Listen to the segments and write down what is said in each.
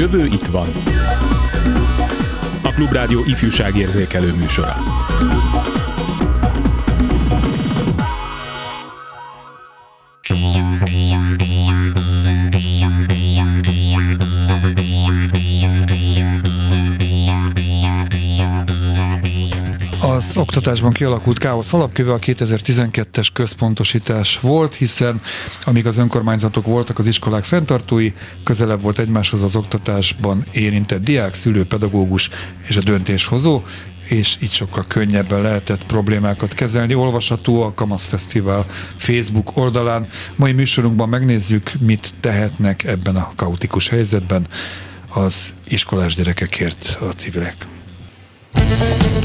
jövő itt van. A Klubrádió ifjúságérzékelő műsora. Az oktatásban kialakult káosz alapköve a 2012-es központosítás volt, hiszen amíg az önkormányzatok voltak az iskolák fenntartói, közelebb volt egymáshoz az oktatásban érintett diák, szülő, pedagógus és a döntéshozó, és így sokkal könnyebben lehetett problémákat kezelni. Olvasható a Kamasz Fesztivál Facebook oldalán. Mai műsorunkban megnézzük, mit tehetnek ebben a kaotikus helyzetben az iskolás gyerekekért a civilek. Jó,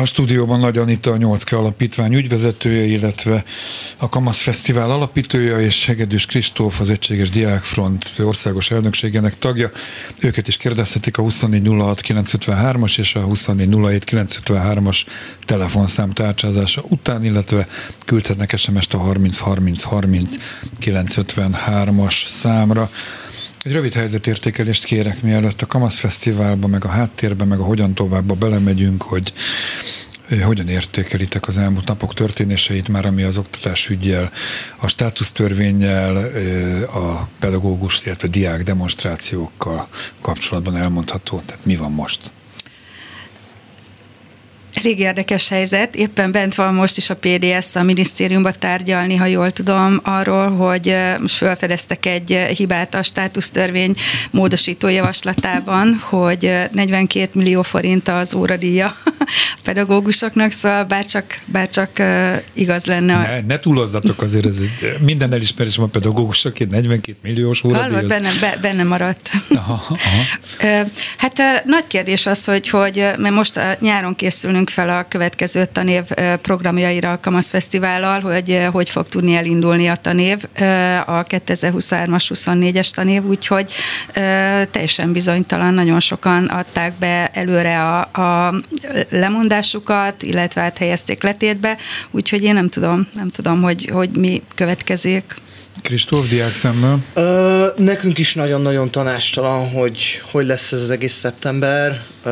A stúdióban Nagy Anita, a 8K Alapítvány ügyvezetője, illetve a Kamasz Fesztivál alapítója, és Hegedűs Kristóf, az Egységes Diákfront országos elnökségének tagja. Őket is kérdezhetik a 2406953-as és a 2407953-as telefonszám tárcsázása után, illetve küldhetnek SMS-t a 303030 953-as számra. Egy rövid helyzetértékelést kérek, mielőtt a Kamasz Fesztiválba, meg a háttérbe, meg a hogyan továbbba belemegyünk, hogy hogyan értékelitek az elmúlt napok történéseit, már ami az oktatásügyjel, a státusztörvényel, a pedagógus, illetve diák demonstrációkkal kapcsolatban elmondható. Tehát mi van most? Elég érdekes helyzet. Éppen bent van most is a PDS a minisztériumban tárgyalni, ha jól tudom, arról, hogy most felfedeztek egy hibát a státusztörvény módosító javaslatában, hogy ö, 42 millió forint az óradíja pedagógusoknak, szóval bárcsak, bárcsak igaz lenne. A... Ne, ne túlozzatok azért, ez minden elismerésem a pedagógusokért 42 milliós óra. Hallod, benne, be, benne maradt. Aha, aha. hát nagy kérdés az, hogy, hogy mert most nyáron készülünk fel a következő tanév programjaira a Kamasz Fesztivállal, hogy hogy fog tudni elindulni a tanév, a 2023-as 24-es tanév, úgyhogy teljesen bizonytalan, nagyon sokan adták be előre a, a lemondásukat, illetve hát helyezték letétbe, úgyhogy én nem tudom, nem tudom, hogy, hogy mi következik. Kristóf, diák szemmel? Ö, nekünk is nagyon-nagyon tanástalan, hogy hogy lesz ez az egész szeptember. Ö,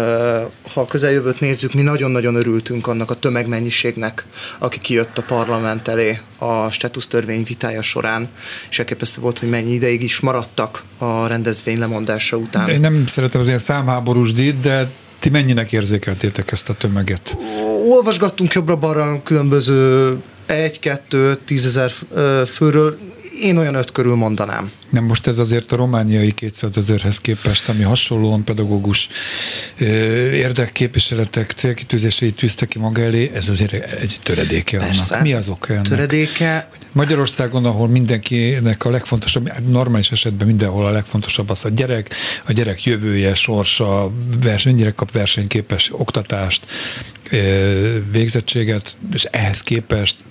ha a közeljövőt nézzük, mi nagyon-nagyon örültünk annak a tömegmennyiségnek, aki kijött a parlament elé a törvény vitája során, és elképesztő volt, hogy mennyi ideig is maradtak a rendezvény lemondása után. De én nem szeretem az ilyen számháborús díj, de ti mennyinek érzékeltétek ezt a tömeget? Olvasgattunk jobbra-balra különböző egy, kettő, tízezer főről én olyan öt körül mondanám. Nem, most ez azért a romániai 200 ezerhez képest, ami hasonlóan pedagógus érdekképviseletek célkitűzéseit tűzte ki maga elé, ez azért egy töredéke Persze. annak. Mi az oka ennek? Töredéke? Magyarországon, ahol mindenkinek a legfontosabb, hát normális esetben mindenhol a legfontosabb az a gyerek, a gyerek jövője, sorsa, verseny, mennyire kap versenyképes oktatást, végzettséget, és ehhez képest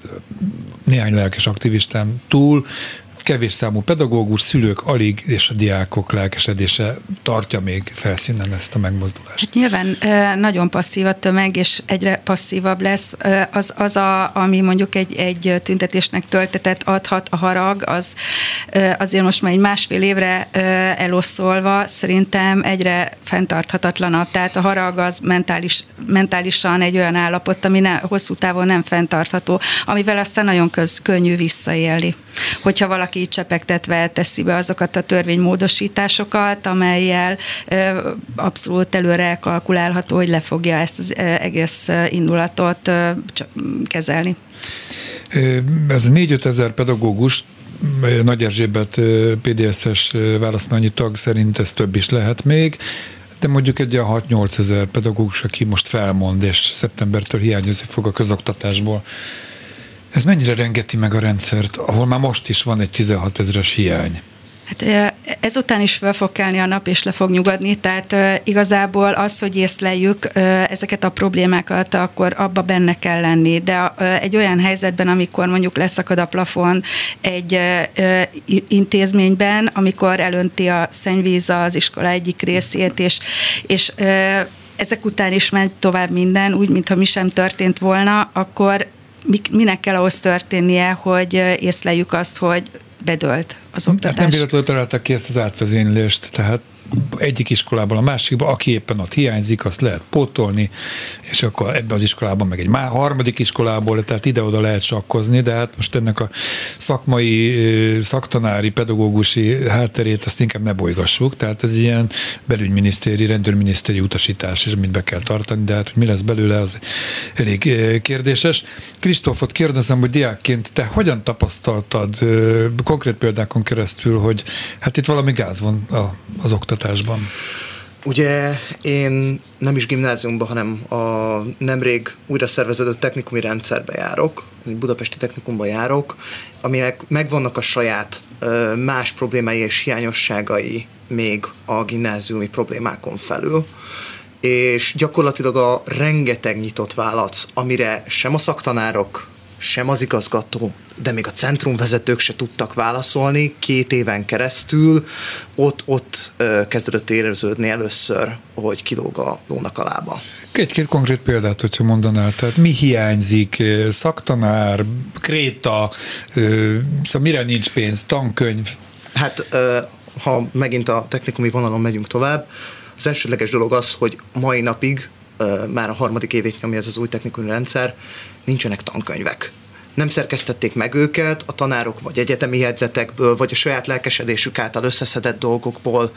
néhány lelkes aktivistán túl kevés számú pedagógus, szülők alig, és a diákok lelkesedése tartja még felszínen ezt a megmozdulást. Hát nyilván nagyon passzív a tömeg, és egyre passzívabb lesz. Az, az a, ami mondjuk egy, egy tüntetésnek töltetet adhat a harag, az azért most már egy másfél évre eloszolva szerintem egyre fenntarthatatlanabb. Tehát a harag az mentális, mentálisan egy olyan állapot, ami ne, hosszú távon nem fenntartható, amivel aztán nagyon köz, könnyű visszaélni. Hogyha valaki így csepegtetve teszi be azokat a törvénymódosításokat, amelyel abszolút előre kalkulálható, hogy le fogja ezt az egész indulatot kezelni. Ez a 4-5 ezer pedagógus nagy Erzsébet PDS-es választmányi tag szerint ez több is lehet még, de mondjuk egy olyan 6-8 ezer pedagógus, aki most felmond, és szeptembertől hiányozni fog a közoktatásból, ez mennyire rengeti meg a rendszert, ahol már most is van egy 16 ezeres hiány? Hát ezután is fel fog kelni a nap, és le fog nyugodni, tehát igazából az, hogy észleljük ezeket a problémákat, akkor abba benne kell lenni, de egy olyan helyzetben, amikor mondjuk leszakad a plafon egy intézményben, amikor elönti a szennyvíz az iskola egyik részét, és, és ezek után is megy tovább minden, úgy, mintha mi sem történt volna, akkor minek kell ahhoz történnie, hogy észleljük azt, hogy bedölt az oktatás. Hát nem véletlenül találtak ki ezt az átvezénylést, tehát egyik iskolából a másikba, aki éppen ott hiányzik, azt lehet pótolni, és akkor ebbe az iskolában meg egy már harmadik iskolából, tehát ide-oda lehet sakkozni, de hát most ennek a szakmai, szaktanári, pedagógusi hátterét azt inkább ne bolygassuk, tehát ez ilyen belügyminisztéri, rendőrminisztéri utasítás, és amit be kell tartani, de hát hogy mi lesz belőle, az elég kérdéses. Kristófot kérdezem, hogy diákként te hogyan tapasztaltad konkrét példákon keresztül, hogy hát itt valami gáz van az oktatás oktatásban? Ugye én nem is gimnáziumban, hanem a nemrég újra szerveződött technikumi rendszerbe járok, budapesti technikumban járok, aminek megvannak a saját más problémái és hiányosságai még a gimnáziumi problémákon felül és gyakorlatilag a rengeteg nyitott válasz, amire sem a szaktanárok, sem az igazgató, de még a centrumvezetők se tudtak válaszolni két éven keresztül. Ott, ott kezdődött éreződni először, hogy kilóg a lónak a lába. Egy-két konkrét példát, hogyha mondanál, tehát mi hiányzik, szaktanár, kréta, szóval mire nincs pénz, tankönyv? Hát, ha megint a technikumi vonalon megyünk tovább, az elsődleges dolog az, hogy mai napig már a harmadik évét nyomja ez az új technikumi rendszer, nincsenek tankönyvek. Nem szerkesztették meg őket, a tanárok vagy egyetemi jegyzetekből, vagy a saját lelkesedésük által összeszedett dolgokból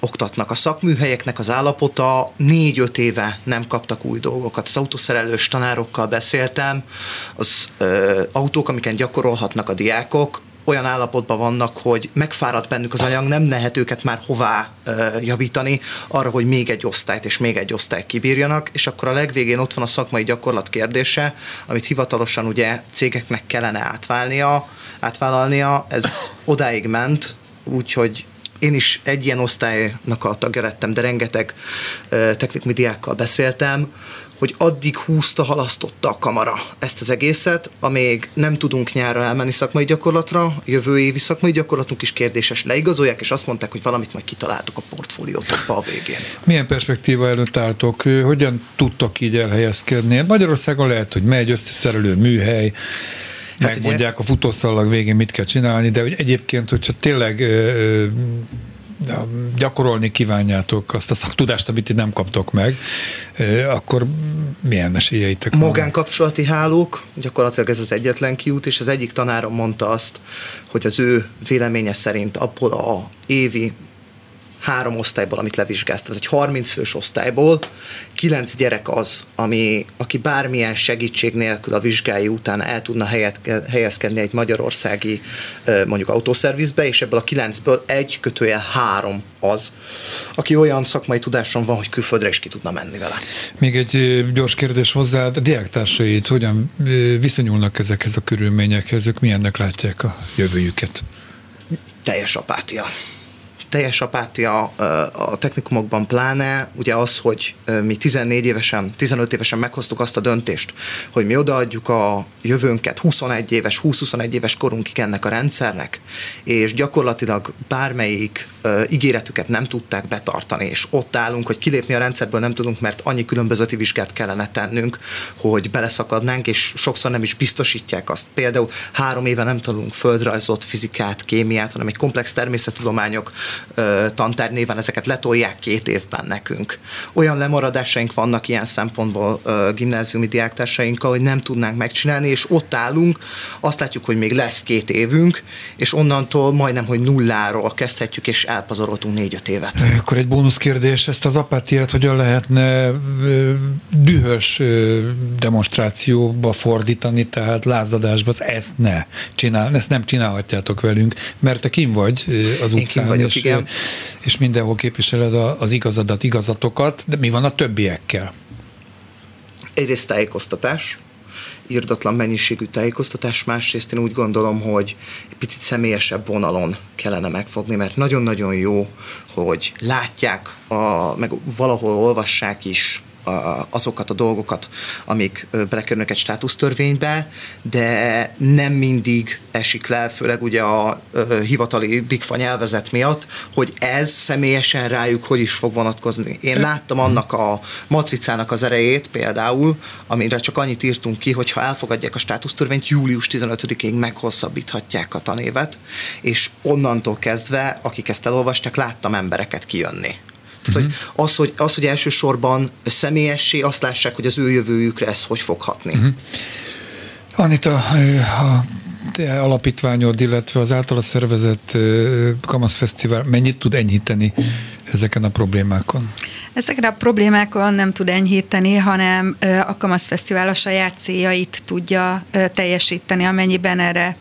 oktatnak. A szakműhelyeknek az állapota négy-öt éve nem kaptak új dolgokat. Az autószerelős tanárokkal beszéltem, az ö, autók, amiken gyakorolhatnak a diákok, olyan állapotban vannak, hogy megfáradt bennük az anyag, nem lehet őket már hová javítani, arra, hogy még egy osztályt és még egy osztályt kibírjanak, és akkor a legvégén ott van a szakmai gyakorlat kérdése, amit hivatalosan ugye cégeknek kellene átválnia, átvállalnia, ez odáig ment, úgyhogy én is egy ilyen osztálynak a tagja lettem, de rengeteg technikumi diákkal beszéltem, hogy addig húzta, halasztotta a kamara ezt az egészet, amíg nem tudunk nyárra elmenni szakmai gyakorlatra, jövő évi szakmai gyakorlatunk is kérdéses, leigazolják, és azt mondták, hogy valamit majd kitaláltuk a portfóliótokba a végén. Milyen perspektíva előtt álltok? Hogyan tudtok így elhelyezkedni? Magyarországon lehet, hogy megy összeszerelő műhely, megmondják a futószalag végén mit kell csinálni, de hogy egyébként, hogyha tényleg ö, ö, gyakorolni kívánjátok azt a szaktudást, amit ti nem kaptok meg, akkor milyen esélyeitek van? Magánkapcsolati hálók, gyakorlatilag ez az egyetlen kiút, és az egyik tanárom mondta azt, hogy az ő véleménye szerint abból a évi három osztályból, amit levizsgált, tehát egy 30 fős osztályból, kilenc gyerek az, ami, aki bármilyen segítség nélkül a vizsgái után el tudna helyet, helyezkedni egy magyarországi mondjuk autószervizbe, és ebből a kilencből egy kötője három az, aki olyan szakmai tudáson van, hogy külföldre is ki tudna menni vele. Még egy gyors kérdés hozzá, a diáktársait hogyan viszonyulnak ezekhez a körülményekhez, ők milyennek látják a jövőjüket? teljes apátia. Teljes apátia a technikumokban pláne, ugye az, hogy mi 14 évesen, 15 évesen meghoztuk azt a döntést, hogy mi odaadjuk a jövőnket 21 éves, 20-21 éves korunkig ennek a rendszernek, és gyakorlatilag bármelyik ígéretüket nem tudták betartani, és ott állunk, hogy kilépni a rendszerből nem tudunk, mert annyi különbözeti vizsgát kellene tennünk, hogy beleszakadnánk, és sokszor nem is biztosítják azt. Például három éve nem tanulunk földrajzot, fizikát, kémiát, hanem egy komplex természettudományok tantár néven ezeket letolják két évben nekünk. Olyan lemaradásaink vannak ilyen szempontból gimnáziumi diáktársainkkal, hogy nem tudnánk megcsinálni, és ott állunk, azt látjuk, hogy még lesz két évünk, és onnantól majdnem, hogy nulláról kezdhetjük, és elpazaroltunk négy-öt évet. Akkor egy bónusz kérdés, ezt az apátiát hogyan lehetne dühös demonstrációba fordítani, tehát lázadásba, ezt ne csinál, ezt nem csinálhatjátok velünk, mert te kim vagy az Én utcán, kint vagyok, és, igen. Ö, és mindenhol képviseled az igazadat, igazatokat, de mi van a többiekkel? egyrészt tájékoztatás, írdatlan mennyiségű tájékoztatás, másrészt én úgy gondolom, hogy egy picit személyesebb vonalon kellene megfogni, mert nagyon-nagyon jó, hogy látják, a, meg valahol olvassák is azokat a dolgokat, amik belekerülnek egy státusztörvénybe, de nem mindig esik le, főleg ugye a hivatali bigfa nyelvezet miatt, hogy ez személyesen rájuk hogy is fog vonatkozni. Én láttam annak a matricának az erejét például, amire csak annyit írtunk ki, hogy ha elfogadják a státusztörvényt, július 15-ig meghosszabbíthatják a tanévet, és onnantól kezdve, akik ezt elolvasták, láttam embereket kijönni. Tehát, hogy az, hogy, az, hogy elsősorban személyessé, azt lássák, hogy az ő jövőjükre ez hogy fog hatni. Anita, ö, a te alapítványod, illetve az általa szervezett ö, Kamasz Fesztivál mennyit tud enyhíteni ezeken a problémákon? Ezekre a problémákon nem tud enyhíteni, hanem a Kamasz Fesztivál a saját céljait tudja teljesíteni, amennyiben erre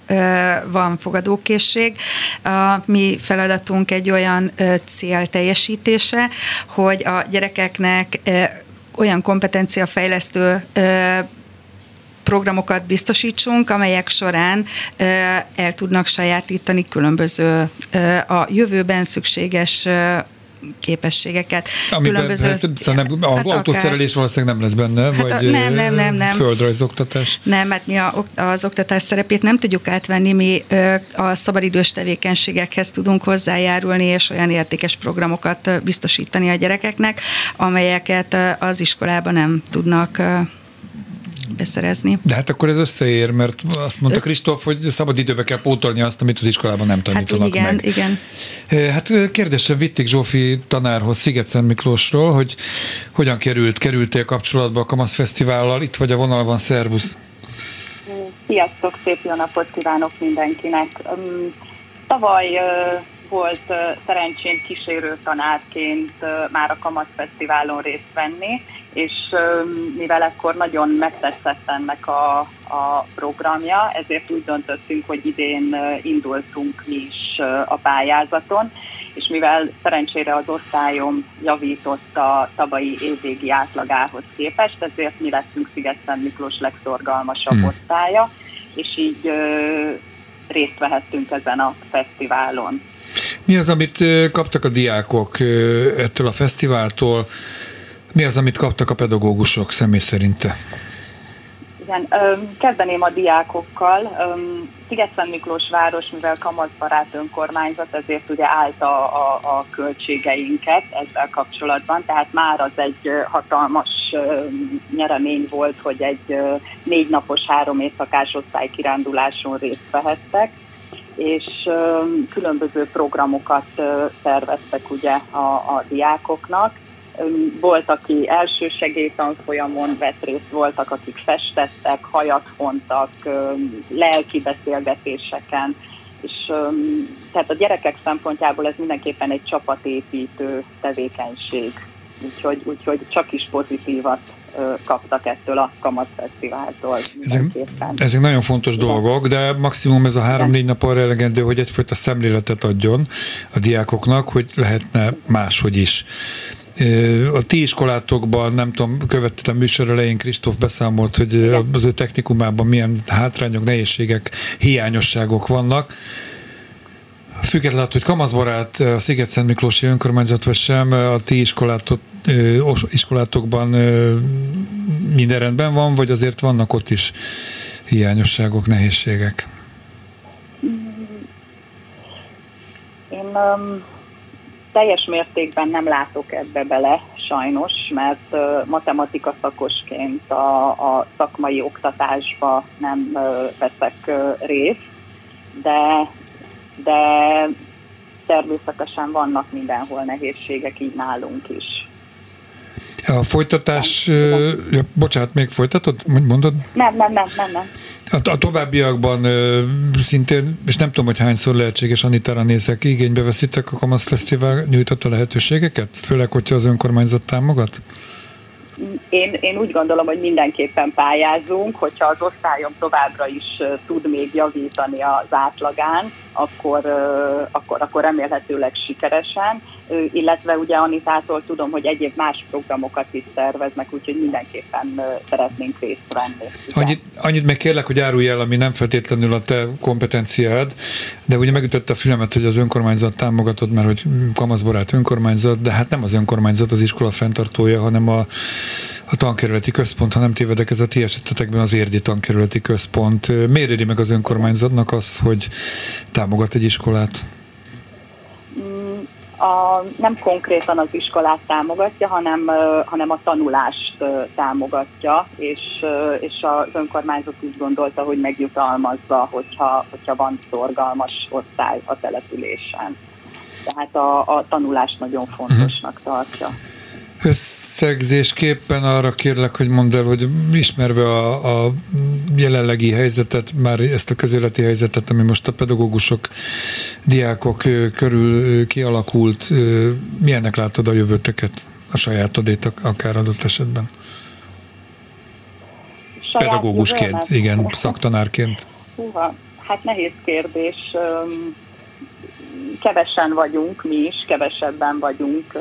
van fogadókészség. A mi feladatunk egy olyan cél teljesítése, hogy a gyerekeknek olyan kompetenciafejlesztő programokat biztosítsunk, amelyek során el tudnak sajátítani különböző a jövőben szükséges képességeket. Amiben hát, szerintem a hát autószerelés valószínűleg nem lesz benne, Hát vagy a- nem, nem, nem, nem. földrajzoktatás. Nem, mert mi a, az oktatás szerepét nem tudjuk átvenni, mi a szabadidős tevékenységekhez tudunk hozzájárulni, és olyan értékes programokat biztosítani a gyerekeknek, amelyeket az iskolában nem tudnak beszerezni. De hát akkor ez összeér, mert azt mondta Össz- Kristóf, hogy szabad időbe kell pótolni azt, amit az iskolában nem Hát tanítanak igen, meg. igen. Hát kérdésem Vitték Zsófi tanárhoz Sziget-Szent Miklósról, hogy hogyan került, kerültél kapcsolatba a Kamasz Fesztivállal, itt vagy a vonalban, szervusz. Sziasztok, szép jó napot kívánok mindenkinek. Tavaly volt szerencsém kísérő tanárként már a Kamasz Fesztiválon részt venni, és mivel akkor nagyon megtetszett ennek a, a programja, ezért úgy döntöttünk, hogy idén indultunk mi is a pályázaton, és mivel szerencsére az osztályom javított a tavalyi évvégi átlagához képest, ezért mi lettünk Sziget-Szent Miklós legszorgalmasabb Hmm. osztálya, és így részt vehettünk ezen a fesztiválon. Mi az, amit kaptak a diákok ettől a fesztiváltól? Mi az, amit kaptak a pedagógusok személy szerinte? Igen, kezdeném a diákokkal. Sziget-Szent Miklós város, mivel kamaszbarát önkormányzat, ezért ugye állt a, a, a költségeinket ezzel kapcsolatban, tehát már az egy hatalmas nyeremény volt, hogy egy négy napos, három éjszakás osztálykiránduláson részt vehettek és különböző programokat szerveztek ugye a, a diákoknak. Volt, aki első segélytanfolyamon vett részt, voltak, akik festettek, hajat fontak, lelki beszélgetéseken, és tehát a gyerekek szempontjából ez mindenképpen egy csapatépítő tevékenység. Úgyhogy, úgyhogy csak is pozitívat kaptak ettől a Kamasz Fesztiváltól Ezek, ezek nagyon fontos dolgok, de maximum ez a három-négy nap arra elegendő, hogy egyfajta szemléletet adjon a diákoknak, hogy lehetne máshogy is. A ti iskolátokban, nem tudom, követtem műsor elején, Kristóf beszámolt, hogy Igen. az ő technikumában milyen hátrányok, nehézségek, hiányosságok vannak. Függetlenül, attól, hogy kamaszbarát a Sziget-Szent Miklósi önkormányzat vagy sem, a ti iskolátok, iskolátokban minden rendben van, vagy azért vannak ott is hiányosságok, nehézségek? Én um, teljes mértékben nem látok ebbe bele, sajnos, mert uh, matematika szakosként a, a szakmai oktatásba nem uh, veszek uh, részt, de, de természetesen vannak mindenhol nehézségek, így nálunk is. A folytatás, ö, ja, bocsánat, még folytatod? Mondod? Nem, nem, nem, nem, nem. A, a továbbiakban ö, szintén, és nem tudom, hogy hányszor lehetséges, Anitára nézek, igénybe veszitek a Kamasz Fesztivál nyújtotta lehetőségeket? Főleg, hogyha az önkormányzat támogat? Én, én úgy gondolom, hogy mindenképpen pályázunk, hogyha az osztályom továbbra is tud még javítani az átlagán, akkor, akkor, akkor remélhetőleg sikeresen, illetve ugye Anitától tudom, hogy egyéb más programokat is szerveznek, úgyhogy mindenképpen szeretnénk részt venni. Annyit, annyit meg kérlek, hogy árulj el, ami nem feltétlenül a te kompetenciád, de ugye megütötte a fülemet, hogy az önkormányzat támogatod, mert hogy kamaszbarát önkormányzat, de hát nem az önkormányzat az iskola fenntartója, hanem a, a tankerületi központ, ha nem tévedek, ez a ti esetetekben az érdi tankerületi központ. Miért éri meg az önkormányzatnak az, hogy támogat egy iskolát? A, nem konkrétan az iskolát támogatja, hanem, hanem a tanulást támogatja, és, és az önkormányzat úgy gondolta, hogy megjutalmazza, hogyha, hogyha van szorgalmas osztály a településen. Tehát a, a tanulást nagyon fontosnak tartja. Összegzésképpen arra kérlek, hogy mondd el, hogy ismerve a, a jelenlegi helyzetet, már ezt a közéleti helyzetet, ami most a pedagógusok, diákok körül kialakult, milyennek látod a jövőtöket, a sajátodét ak- akár adott esetben? Saját Pedagógusként, jövőmet? igen, szaktanárként. Húha, hát nehéz kérdés. Kevesen vagyunk mi is, kevesebben vagyunk,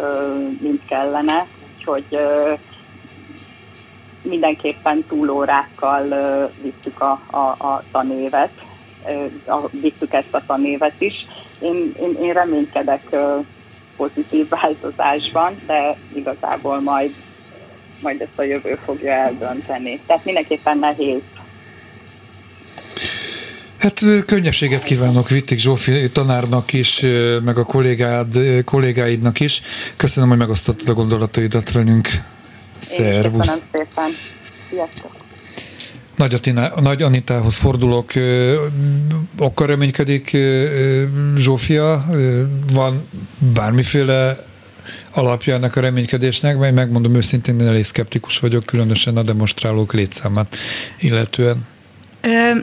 mint kellene, úgyhogy mindenképpen túlórákkal ö, visszük a, a, a tanévet, a- visszük ezt a tanévet is. Én, én, én reménykedek pozitív változásban, de igazából majd majd ezt a jövő fogja eldönteni. Tehát mindenképpen nehéz Hát könnyebbséget kívánok Vittik Zsófi tanárnak is, meg a kollégád, kollégáidnak is. Köszönöm, hogy megosztottad a gondolataidat velünk. Én Szervusz! Köszönöm szépen. Sziasztok! Nagy, Atina, Nagy Anitához fordulok. Akkor reménykedik Zsófia? Van bármiféle alapja ennek a reménykedésnek, mert megmondom őszintén, én elég szkeptikus vagyok, különösen a demonstrálók létszámát illetően.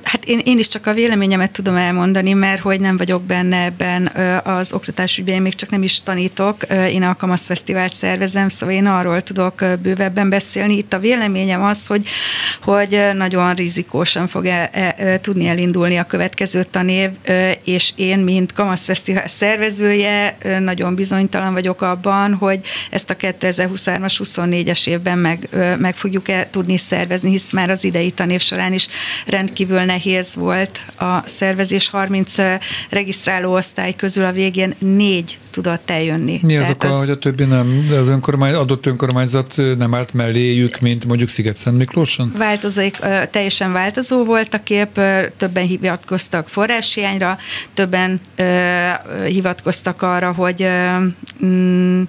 Hát én, én is csak a véleményemet tudom elmondani, mert hogy nem vagyok benne ebben az oktatásügyben, én még csak nem is tanítok, én a Kamasz Fesztivált szervezem, szóval én arról tudok bővebben beszélni. Itt a véleményem az, hogy, hogy nagyon rizikósan fog el, el, tudni elindulni a következő tanév, és én, mint Kamasz Fesztivál szervezője, nagyon bizonytalan vagyok abban, hogy ezt a 2023-as, 24-es évben meg, meg fogjuk el tudni szervezni, hisz már az idei tanév során is rendkívül nehéz volt a szervezés. 30 ö, regisztráló osztály közül a végén négy tudott eljönni. Mi az oka, hogy a többi nem, de az önkormány, adott önkormányzat nem állt melléjük, mint mondjuk Sziget-Szent Miklóson? Változék, teljesen változó volt a kép, többen hivatkoztak forráshiányra, többen hivatkoztak arra, hogy mm,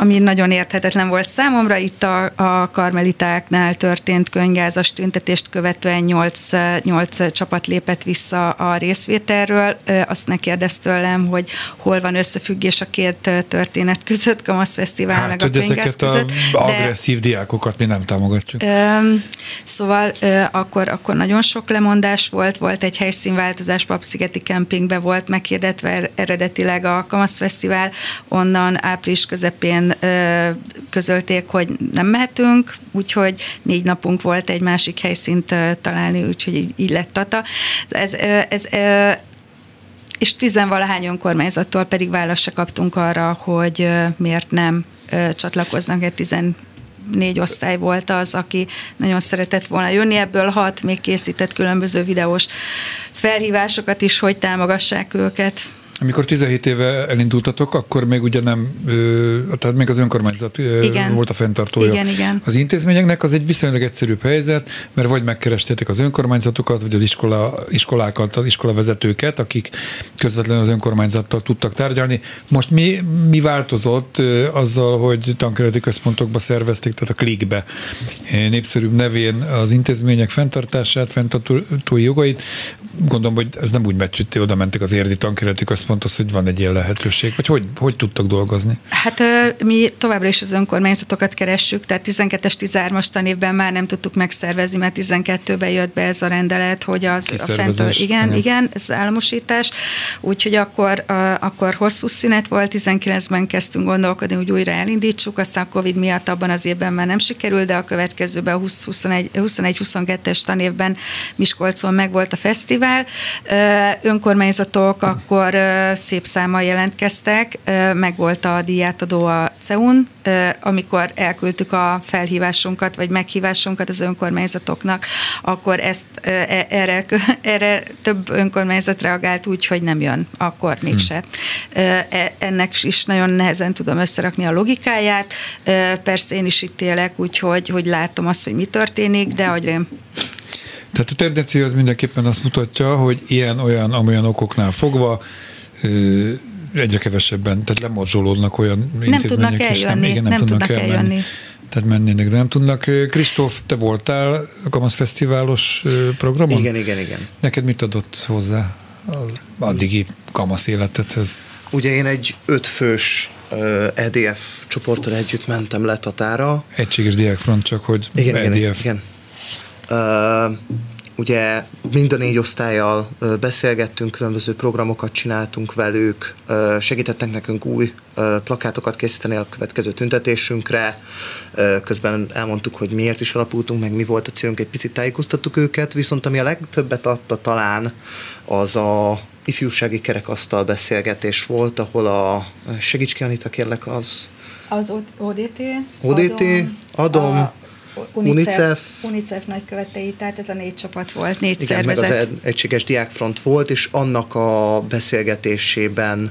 ami nagyon érthetetlen volt számomra, itt a, a karmelitáknál történt könygázas tüntetést követően 8, 8 csapat lépett vissza a részvételről. Azt ne kérdezt tőlem, hogy hol van összefüggés a két történet között, Kamasz Fesztivál meg Hát, a hogy könygáz ezeket a között. agresszív diákokat mi nem támogatjuk. Öm, szóval ö, akkor, akkor nagyon sok lemondás volt, volt egy helyszínváltozás, Papszigeti kempingbe volt meghirdetve er- eredetileg a Kamasz Fesztivál, onnan április közepén ö, közölték, hogy nem mehetünk, úgyhogy négy napunk volt egy másik helyszínt ö, találni, úgyhogy így, így lett Tata. Ez, ez, ez ö, és tizenvalahány önkormányzattól pedig választ se kaptunk arra, hogy ö, miért nem ö, csatlakoznak egy tizen négy osztály volt az, aki nagyon szeretett volna jönni. Ebből hat még készített különböző videós felhívásokat is, hogy támogassák őket. Amikor 17 éve elindultatok, akkor még ugye nem, tehát még az önkormányzat Igen. volt a fenntartója. Igen, igen. Az intézményeknek az egy viszonylag egyszerűbb helyzet, mert vagy megkerestétek az önkormányzatokat, vagy az iskola, iskolákat, az iskolavezetőket, akik közvetlenül az önkormányzattal tudtak tárgyalni. Most mi, mi változott azzal, hogy tankereti központokba szervezték, tehát a klikbe népszerűbb nevén az intézmények fenntartását, fenntartói jogait. Gondolom, hogy ez nem úgy megy, hogy oda mentek az érdi tankereti központhoz, hogy van egy ilyen lehetőség, vagy hogy, hogy tudtak dolgozni? Hát mi továbbra is az önkormányzatokat keressük, tehát 12-es, 13-as tanévben már nem tudtuk megszervezni, mert 12-ben jött be ez a rendelet, hogy az a Kiszervezés, fent, igen, igen. igen, ez államosítás, úgyhogy akkor, akkor hosszú szünet volt, 19-ben kezdtünk gondolkodni, hogy újra elindítsuk, aztán a Covid miatt abban az évben már nem sikerült, de a következőben a 21-22-es tanévben Miskolcon meg volt a fesztivál. Önkormányzatok akkor ö, szép számmal jelentkeztek, meg volt a díjátadó a CEUN, amikor elküldtük a felhívásunkat, vagy meghívásunkat az önkormányzatoknak, akkor ezt e- erre, erre több önkormányzat reagált úgy, hogy nem jön, akkor mégse. Ö, e- Ennek is nagyon nehezen tudom összerakni a logikáját. Persze én is itt élek, úgyhogy hogy látom azt, hogy mi történik, de hogy rém. Tehát a tendencia az mindenképpen azt mutatja, hogy ilyen-olyan, amolyan okoknál fogva egyre kevesebben, tehát lemorzsolódnak olyan intézmények tudnak eljönni, igen, nem tudnak elmenni. eljönni. Tehát mennének, de nem tudnak. Kristóf, te voltál a Kamasz Fesztiválos programon? Igen, igen, igen. Neked mit adott hozzá az addigi Kamasz életedhez? Ugye én egy ötfős EDF csoporttal együtt mentem le Tatára. Egységes diákfront, csak hogy Igen, igen, EDF. igen. Ö, ugye mind a négy osztályjal beszélgettünk, különböző programokat csináltunk velük, segítettek nekünk új plakátokat készíteni a következő tüntetésünkre, közben elmondtuk, hogy miért is alapultunk, meg mi volt a célunk, egy picit tájékoztattuk őket, viszont ami a legtöbbet adta talán, az a ifjúsági kerekasztal beszélgetés volt, ahol a segíts ki Anita, kérlek, az Az ODT, ODT, Adom, a UNICEF. UNICEF nagykövetei, tehát ez a négy csapat volt, négy Igen, meg szervezet. az Ed- Egységes Diákfront volt, és annak a beszélgetésében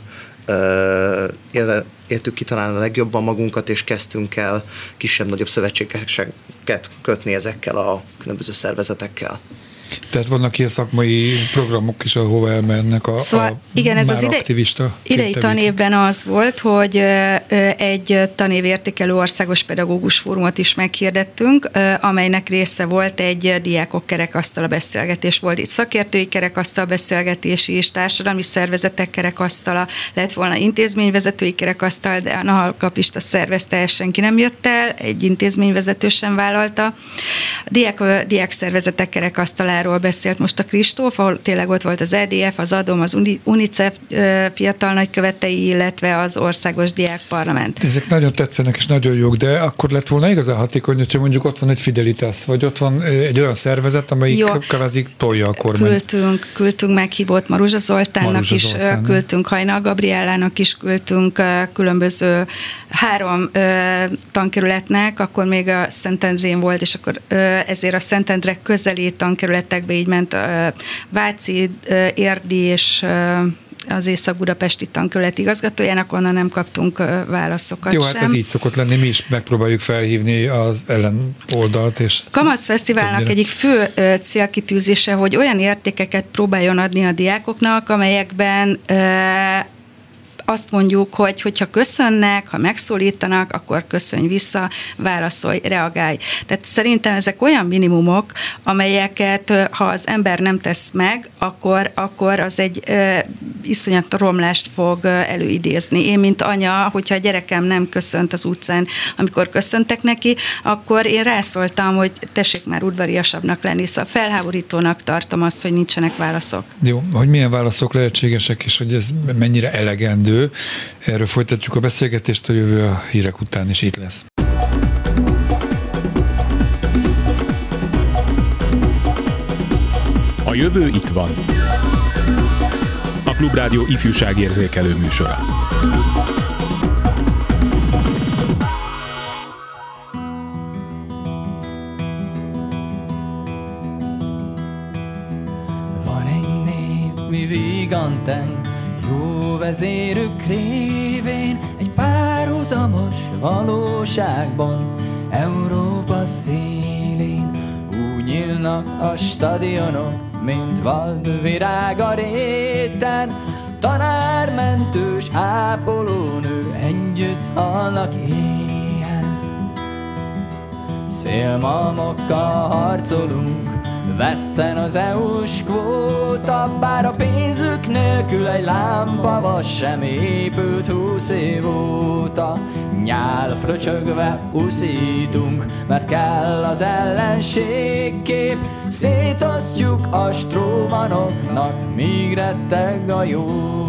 élve- éltük ki talán a legjobban magunkat, és kezdtünk el kisebb-nagyobb szövetségeket kötni ezekkel a különböző szervezetekkel. Tehát vannak ilyen szakmai programok is, ahova elmennek a, Szóval a igen, ez már az ide, aktivista idei tanévben az volt, hogy egy tanévértékelő országos pedagógus fórumot is meghirdettünk, amelynek része volt egy diákok kerekasztala beszélgetés. Volt itt szakértői kerekasztal beszélgetés is, társadalmi szervezetek kerekasztala, lett volna intézményvezetői kerekasztal, de a Nahal kapista szervezte, senki nem jött el, egy intézményvezető sem vállalta. A diák, diák szervezetek kerekasztalát fesztiválról beszélt most a Kristóf, ahol tényleg ott volt az EDF, az ADOM, az UNICEF fiatal nagykövetei, illetve az Országos Diák Parlament. Ezek nagyon tetszenek és nagyon jók, de akkor lett volna igazán hatékony, hogyha mondjuk ott van egy Fidelitas, vagy ott van egy olyan szervezet, amelyik Jó. kvázi tolja a kormányt. Küldtünk, küldtünk meghívott Maruzsa Zoltánnak Maruzsa is, Zoltán, küldtünk Hajnal Gabriellának is, küldtünk különböző három tankerületnek, akkor még a Szentendrén volt, és akkor ezért a Szentendre közeli tankerületekbe így ment Váci, Érdi és az Észak-Budapesti tankölet igazgatójának, onnan nem kaptunk válaszokat Jó, sem. hát ez így szokott lenni, mi is megpróbáljuk felhívni az ellen oldalt. És Kamasz Fesztiválnak többnyire. egyik fő célkitűzése, hogy olyan értékeket próbáljon adni a diákoknak, amelyekben azt mondjuk, hogy hogyha köszönnek, ha megszólítanak, akkor köszönj vissza, válaszolj, reagálj. Tehát szerintem ezek olyan minimumok, amelyeket ha az ember nem tesz meg, akkor, akkor az egy ö, iszonyat romlást fog előidézni. Én, mint anya, hogyha a gyerekem nem köszönt az utcán, amikor köszöntek neki, akkor én rászóltam, hogy tessék már udvariasabbnak lenni. Szóval felháborítónak tartom azt, hogy nincsenek válaszok. Jó, hogy milyen válaszok lehetségesek, és hogy ez mennyire elegendő, Erről folytatjuk a beszélgetést a jövő a hírek után, és itt lesz. A jövő itt van. A Klubrádió ifjúságérzékelő műsora. Van egy nép, mi vigantánk, jó vezérük révén egy párhuzamos valóságban Európa szélén úgy nyílnak a stadionok, mint vad virág a réten. Tanár, mentős, ápolónő együtt halnak éhen. Szélmalmokkal harcolunk Vesszen az EU-s kvóta, bár a pénzük nélkül egy lámpa vas sem épült húsz év óta. Nyál fröcsögve uszítunk, mert kell az ellenségkép, szétosztjuk a strómanoknak, míg retteg a jó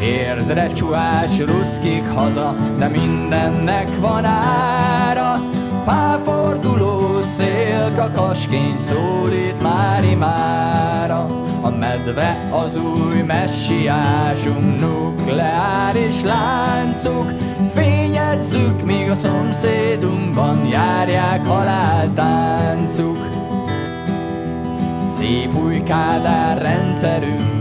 Térdre csuhás ruszkik haza, de mindennek van ára. Pálforduló szél kakasként szólít már imára. A medve az új messiásunk, nukleáris láncuk. Fényezzük, míg a szomszédunkban járják haláltáncuk. Szép új kádár rendszerünk,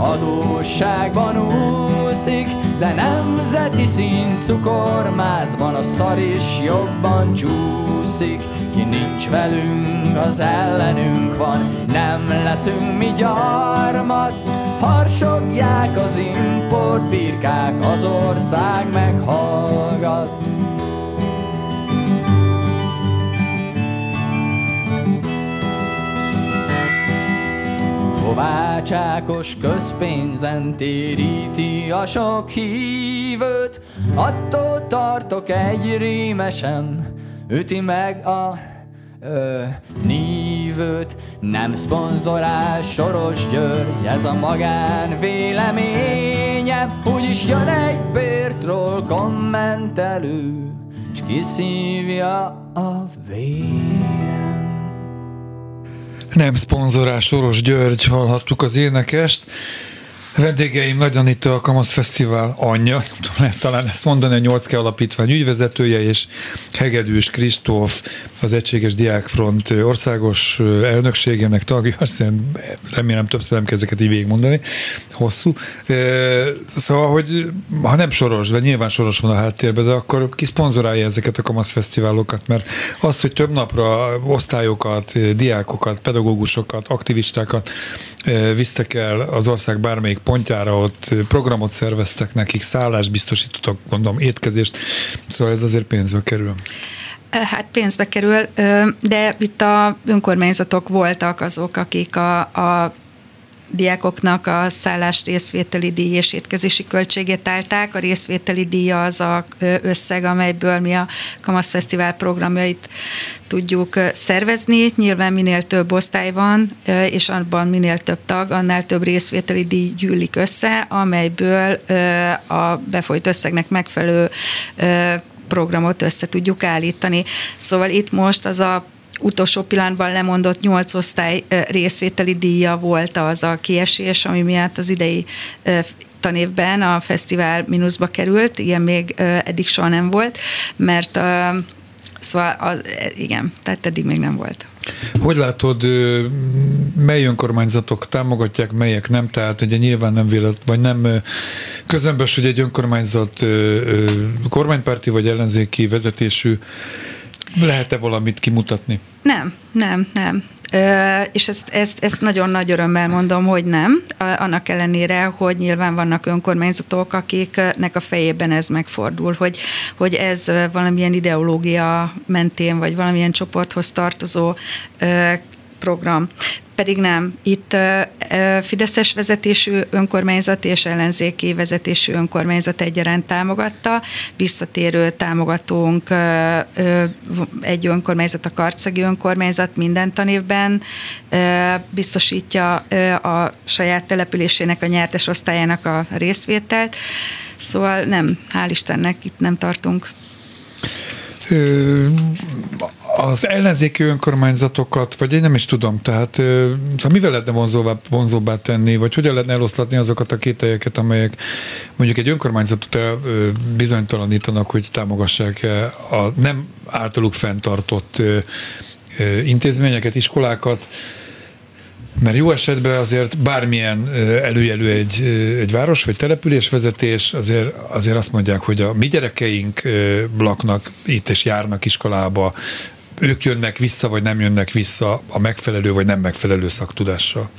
adósságban úszik, de nemzeti szint cukormázban a szar is jobban csúszik. Ki nincs velünk, az ellenünk van, nem leszünk mi gyarmat, harsogják az importbirkák, az ország meghallgat. Kovácsákos közpénzen téríti a sok hívőt, attól tartok egy rímesem, üti meg a ö, nívőt. Nem szponzorál Soros György, ez a magán véleményem, úgyis jön egy bértról kommentelő, s kiszívja a vérem. Nem szponzorás Soros György, hallhattuk az énekest. Vendégeim Nagy Anita, a Kamasz Fesztivál anyja, nem tudom, lehet talán ezt mondani, a 8 Alapítvány ügyvezetője, és Hegedűs Kristóf, az Egységes Diákfront országos elnökségének tagja, azt remélem többször nem ezeket így végigmondani, hosszú. Szóval, hogy ha nem soros, de nyilván soros van a háttérben, de akkor ki szponzorálja ezeket a Kamasz Fesztiválokat, mert az, hogy több napra osztályokat, diákokat, pedagógusokat, aktivistákat visztek el az ország bármelyik pontjára, ott programot szerveztek nekik, szállást biztosítottak, gondolom, étkezést, szóval ez azért pénzbe kerül. Hát pénzbe kerül, de itt a önkormányzatok voltak azok, akik a, a diákoknak a szállás részvételi díj és étkezési költségét állták. A részvételi díj az a összeg, amelyből mi a Kamasz Fesztivál programjait tudjuk szervezni. Nyilván minél több osztály van, és abban minél több tag, annál több részvételi díj gyűlik össze, amelyből a befolyt összegnek megfelelő programot össze tudjuk állítani. Szóval itt most az a utolsó pillanatban lemondott nyolc osztály részvételi díja volt az a kiesés, ami miatt az idei tanévben a fesztivál mínuszba került, ilyen még eddig soha nem volt, mert szóval az, igen, tehát eddig még nem volt. Hogy látod, mely önkormányzatok támogatják, melyek nem? Tehát ugye nyilván nem vélet, vagy nem közömbös, hogy egy önkormányzat kormánypárti vagy ellenzéki vezetésű lehet-e valamit kimutatni? Nem, nem, nem. Ö, és ezt, ezt, ezt nagyon nagy örömmel mondom, hogy nem, annak ellenére, hogy nyilván vannak önkormányzatok, akiknek a fejében ez megfordul, hogy, hogy ez valamilyen ideológia mentén, vagy valamilyen csoporthoz tartozó ö, program pedig nem. Itt Fideszes vezetésű önkormányzat és ellenzéki vezetésű önkormányzat egyaránt támogatta. Visszatérő támogatónk egy önkormányzat, a Karcagi önkormányzat minden tanévben biztosítja a saját településének, a nyertes osztályának a részvételt. Szóval nem, hál' Istennek itt nem tartunk az ellenzéki önkormányzatokat, vagy én nem is tudom, tehát szóval mivel lehetne vonzóbbá, vonzóbbá tenni, vagy hogyan lehetne eloszlatni azokat a kételyeket, amelyek mondjuk egy önkormányzatot bizonytalanítanak, hogy támogassák a nem általuk fenntartott intézményeket, iskolákat, mert jó esetben azért bármilyen előjelű egy, egy város vagy településvezetés, azért, azért azt mondják, hogy a mi gyerekeink laknak itt és járnak iskolába, ők jönnek vissza, vagy nem jönnek vissza a megfelelő, vagy nem megfelelő szaktudással?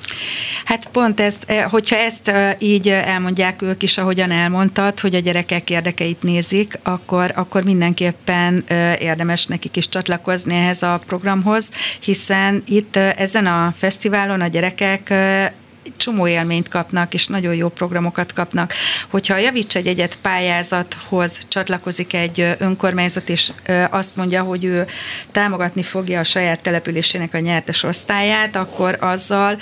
Hát pont ez, eh, hogyha ezt eh, így elmondják ők is, ahogyan elmondtad, hogy a gyerekek érdekeit nézik, akkor, akkor mindenképpen eh, érdemes nekik is csatlakozni ehhez a programhoz, hiszen itt ezen a fesztiválon a gyerekek csomó élményt kapnak, és nagyon jó programokat kapnak. Hogyha a Javíts egy egyet pályázathoz csatlakozik egy önkormányzat, és azt mondja, hogy ő támogatni fogja a saját településének a nyertes osztályát, akkor azzal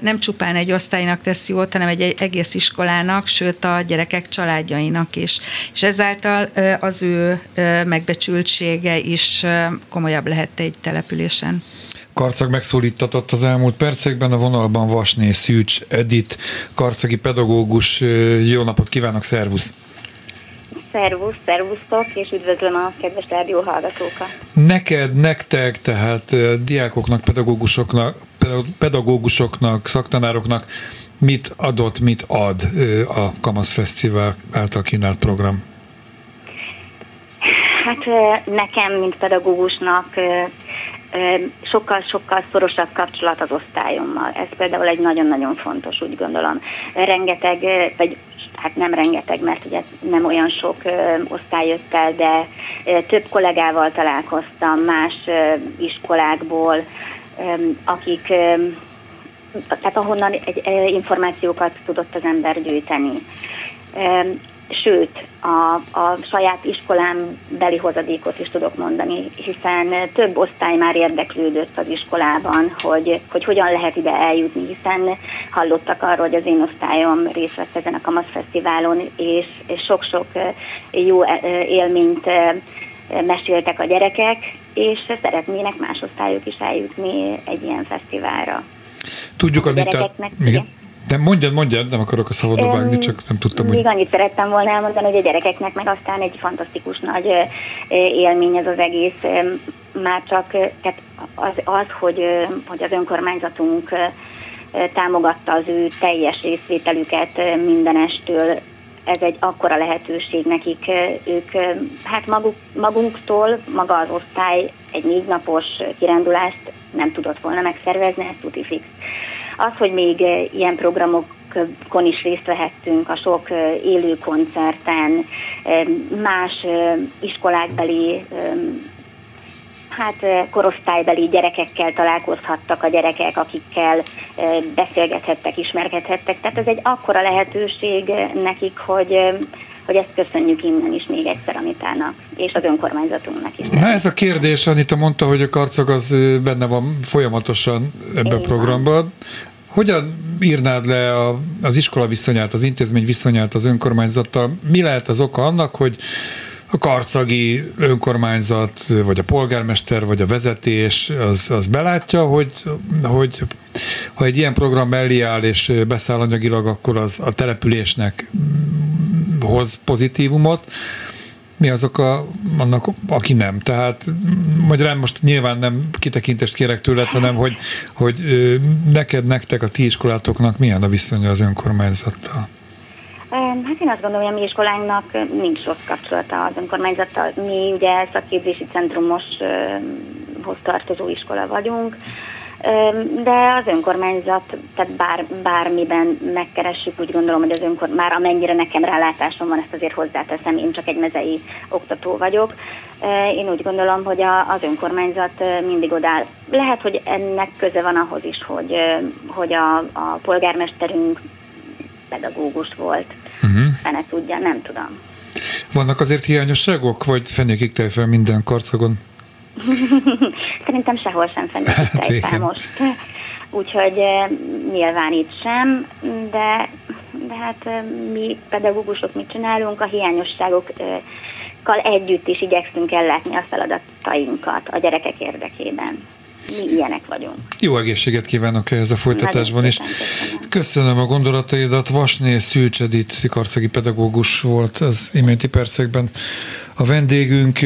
nem csupán egy osztálynak tesz jót, hanem egy egész iskolának, sőt a gyerekek családjainak is. És ezáltal az ő megbecsültsége is komolyabb lehet egy településen. Karcag megszólítatott az elmúlt percekben, a vonalban Vasné Szűcs Edit, karcagi pedagógus. Jó napot kívánok, szervusz! Szervusz, szervusztok, és üdvözlöm a kedves rádió hallgatókat. Neked, nektek, tehát diákoknak, pedagógusoknak, pedagógusoknak, szaktanároknak mit adott, mit ad a Kamasz Fesztivál által kínált program? Hát nekem, mint pedagógusnak sokkal-sokkal szorosabb kapcsolat az osztályommal. Ez például egy nagyon-nagyon fontos, úgy gondolom. Rengeteg, vagy hát nem rengeteg, mert ugye nem olyan sok osztály jött el, de több kollégával találkoztam más iskolákból, akik tehát ahonnan egy, információkat tudott az ember gyűjteni sőt, a, a saját iskolám beli hozadékot is tudok mondani, hiszen több osztály már érdeklődött az iskolában, hogy, hogy hogyan lehet ide eljutni, hiszen hallottak arról, hogy az én osztályom részt vett ezen a Kamasz Fesztiválon, és, és sok-sok jó élményt meséltek a gyerekek, és szeretnének más osztályok is eljutni egy ilyen fesztiválra. Tudjuk, a gyerekeknek, igen. De mondjad, mondjad, nem akarok a szabadba vágni, csak nem tudtam, hogy... Még annyit szerettem volna elmondani, hogy a gyerekeknek meg aztán egy fantasztikus nagy élmény ez az egész. Már csak tehát az, az hogy, hogy az önkormányzatunk támogatta az ő teljes részvételüket mindenestől, ez egy akkora lehetőség nekik, ők hát maguk, magunktól, maga az osztály egy négy napos kirándulást nem tudott volna megszervezni, ez tuti fix. Az, hogy még eh, ilyen programokon is részt vehettünk, a sok eh, élő koncerten, eh, más iskolákbeli hát korosztálybeli gyerekekkel találkozhattak a gyerekek, akikkel beszélgethettek, ismerkedhettek. Tehát ez egy akkora lehetőség nekik, hogy hogy ezt köszönjük innen is még egyszer Anitának, és az önkormányzatunknak is. Na ez a kérdés, Anita mondta, hogy a karcag az benne van folyamatosan ebbe a programban. Hogyan írnád le a, az iskola viszonyát, az intézmény viszonyát az önkormányzattal? Mi lehet az oka annak, hogy a karcagi önkormányzat, vagy a polgármester, vagy a vezetés az, az belátja, hogy, hogy ha egy ilyen program mellé áll és beszáll anyagilag, akkor az a településnek hoz pozitívumot, mi azok a, annak, aki nem. Tehát magyarán most nyilván nem kitekintést kérek tőled, hanem hogy, hogy neked, nektek, a ti iskolátoknak milyen a viszonya az önkormányzattal? Hát én azt gondolom, hogy a mi iskolánknak nincs rossz kapcsolata az önkormányzattal. Mi ugye szakképzési centrumoshoz tartozó iskola vagyunk, de az önkormányzat, tehát bár, bármiben megkeressük, úgy gondolom, hogy az önkor, már amennyire nekem rálátásom van, ezt azért hozzáteszem, én csak egy mezei oktató vagyok. Én úgy gondolom, hogy a, az önkormányzat mindig odáll. Lehet, hogy ennek köze van ahhoz is, hogy, hogy a, a polgármesterünk pedagógus volt. Uh-huh. Fene tudja, nem tudom. Vannak azért hiányosságok, vagy fenékig fel minden karcagon? Szerintem sehol sem fenyegít Hát most. Úgyhogy eh, nyilván itt sem, de, de hát eh, mi pedagógusok mit csinálunk, a hiányosságokkal együtt is igyekszünk ellátni a feladatainkat a gyerekek érdekében. Mi ilyenek vagyunk. Jó egészséget kívánok ehhez a folytatásban is. Köszönöm. Köszönöm a gondolataidat. Vasné Szűcs Edith, karcagi pedagógus volt az iménti percekben a vendégünk,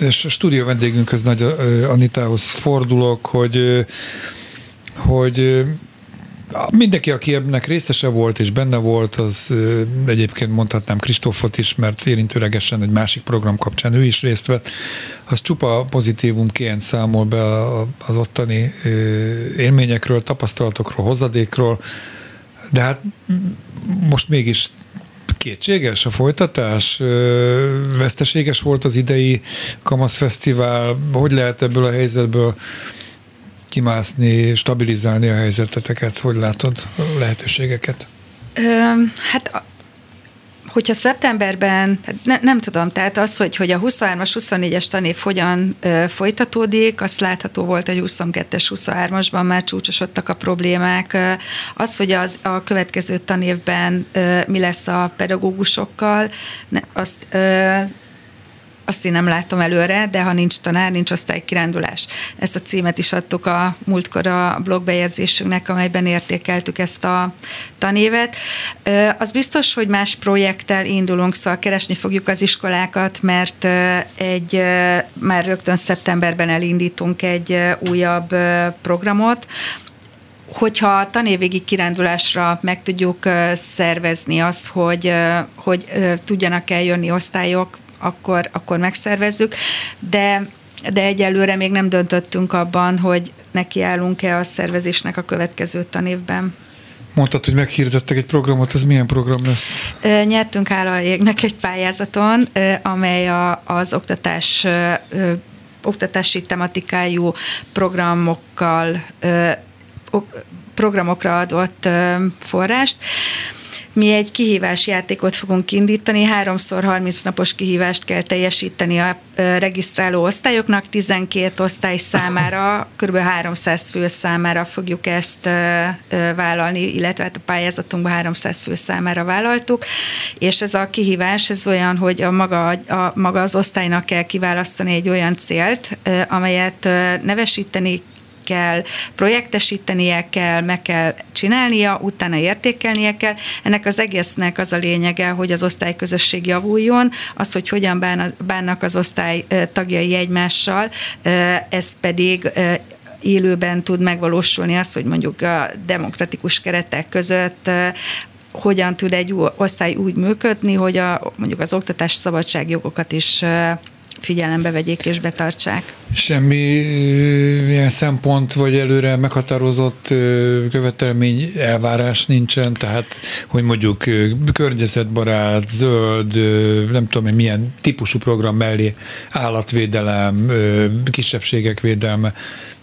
és a stúdió vendégünkhöz Nagy Anitához fordulok, hogy, hogy Mindenki, aki ennek részese volt és benne volt, az egyébként mondhatnám Kristófot is, mert érintőlegesen egy másik program kapcsán ő is részt vett, az csupa pozitívumként számol be az ottani élményekről, tapasztalatokról, hozadékról, de hát most mégis kétséges a folytatás, veszteséges volt az idei Kamasz Fesztivál, hogy lehet ebből a helyzetből kimászni, stabilizálni a helyzeteteket, hogy látod a lehetőségeket? Öm, hát hogyha szeptemberben, hát ne, nem tudom, tehát az, hogy, hogy a 23-as, 24-es tanév hogyan ö, folytatódik, azt látható volt, hogy 22-es, 23-asban már csúcsosodtak a problémák. Ö, Az, hogy az, a következő tanévben ö, mi lesz a pedagógusokkal, ne, azt ö, azt én nem látom előre, de ha nincs tanár, nincs osztálykirándulás. Ezt a címet is adtuk a múltkor a blogbejegyzésünknek, amelyben értékeltük ezt a tanévet. Az biztos, hogy más projekttel indulunk, szóval keresni fogjuk az iskolákat, mert egy, már rögtön szeptemberben elindítunk egy újabb programot, hogyha a tanévégi kirándulásra meg tudjuk szervezni azt, hogy, hogy tudjanak eljönni osztályok, akkor, akkor megszervezzük, de de egyelőre még nem döntöttünk abban, hogy nekiállunk-e a szervezésnek a következő tanévben. Mondtad, hogy meghirdettek egy programot, ez milyen program lesz? Nyertünk áll a jégnek egy pályázaton, amely a, az oktatás oktatási tematikájú programokkal programokra adott forrást. Mi egy kihívás játékot fogunk indítani, háromszor 30 napos kihívást kell teljesíteni a regisztráló osztályoknak, 12 osztály számára, kb. 300 fő számára fogjuk ezt vállalni, illetve hát a pályázatunkban 300 fő számára vállaltuk, és ez a kihívás, ez olyan, hogy a maga, a, maga az osztálynak kell kiválasztani egy olyan célt, amelyet nevesíteni kell, projektesítenie kell, meg kell csinálnia, utána értékelnie kell. Ennek az egésznek az a lényege, hogy az osztályközösség javuljon, az, hogy hogyan bán- bánnak az osztály tagjai egymással, ez pedig élőben tud megvalósulni az, hogy mondjuk a demokratikus keretek között hogyan tud egy osztály úgy működni, hogy a, mondjuk az oktatás szabadságjogokat is figyelembe vegyék és betartsák. semmi ilyen szempont, vagy előre meghatározott követelmény, elvárás nincsen, tehát, hogy mondjuk környezetbarát, zöld, nem tudom én milyen típusú program mellé állatvédelem, kisebbségek védelme,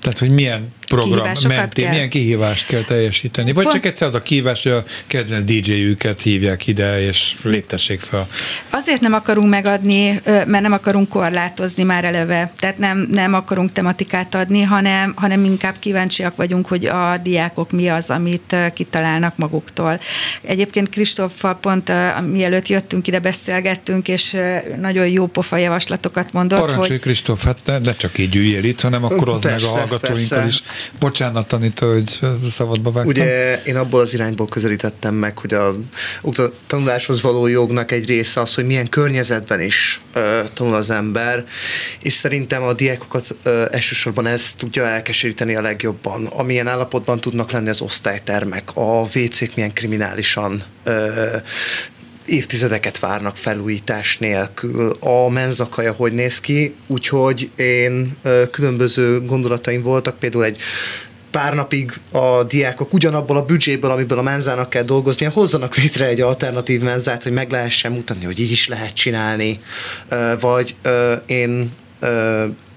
tehát, hogy milyen program mentén, kell. milyen kihívást kell teljesíteni, vagy Pont- csak egyszer az a kihívás, hogy a kedvenc DJ-jüket hívják ide, és léptessék fel. Azért nem akarunk megadni, mert nem akarunk korlátozni már eleve, tehát nem, nem akarunk tematikát adni, hanem, hanem inkább kíváncsiak vagyunk, hogy a diákok mi az, amit kitalálnak maguktól. Egyébként Kristóffal pont mielőtt jöttünk ide, beszélgettünk, és nagyon jó pofa javaslatokat mondott, Parancsolj, hogy Kristóf, hát ne, ne csak így üljél itt, hanem akkor az meg a Persze, hallgatóinkkal persze. is. Bocsánat, Anita, hogy szabadba vágtam. Ugye én abból az irányból közelítettem meg, hogy a tanuláshoz való jognak egy része az, hogy milyen környezetben is ö, tanul az ember, és szerintem a diákokat ö, elsősorban ez tudja elkeseríteni a legjobban. Amilyen állapotban tudnak lenni az osztálytermek, a WC-k milyen kriminálisan ö, évtizedeket várnak felújítás nélkül. A menzakaja hogy néz ki, úgyhogy én különböző gondolataim voltak, például egy pár napig a diákok ugyanabból a büdzséből, amiből a menzának kell dolgoznia, hozzanak létre egy alternatív menzát, hogy meg lehessen mutatni, hogy így is lehet csinálni. Vagy én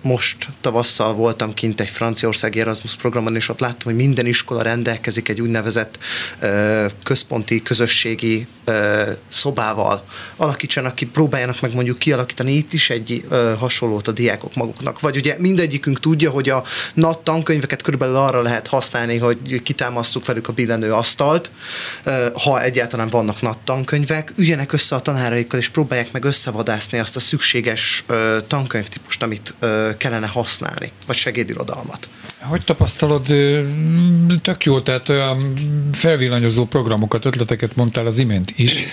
most tavasszal voltam kint egy franciaországi Erasmus programon, és ott láttam, hogy minden iskola rendelkezik egy úgynevezett ö, központi, közösségi ö, szobával. Alakítsanak ki, próbáljanak meg mondjuk kialakítani itt is egy ö, hasonlót a diákok maguknak. Vagy ugye mindegyikünk tudja, hogy a NAT tankönyveket körülbelül arra lehet használni, hogy kitámasztjuk velük a billenő asztalt, ö, ha egyáltalán vannak NAT tankönyvek, üljenek össze a tanáraikkal, és próbálják meg összevadászni azt a szükséges ö, tankönyvtípust, amit ö, kellene használni, vagy segédirodalmat. Hogy tapasztalod, tök jó, tehát olyan felvillanyozó programokat, ötleteket mondtál az imént is,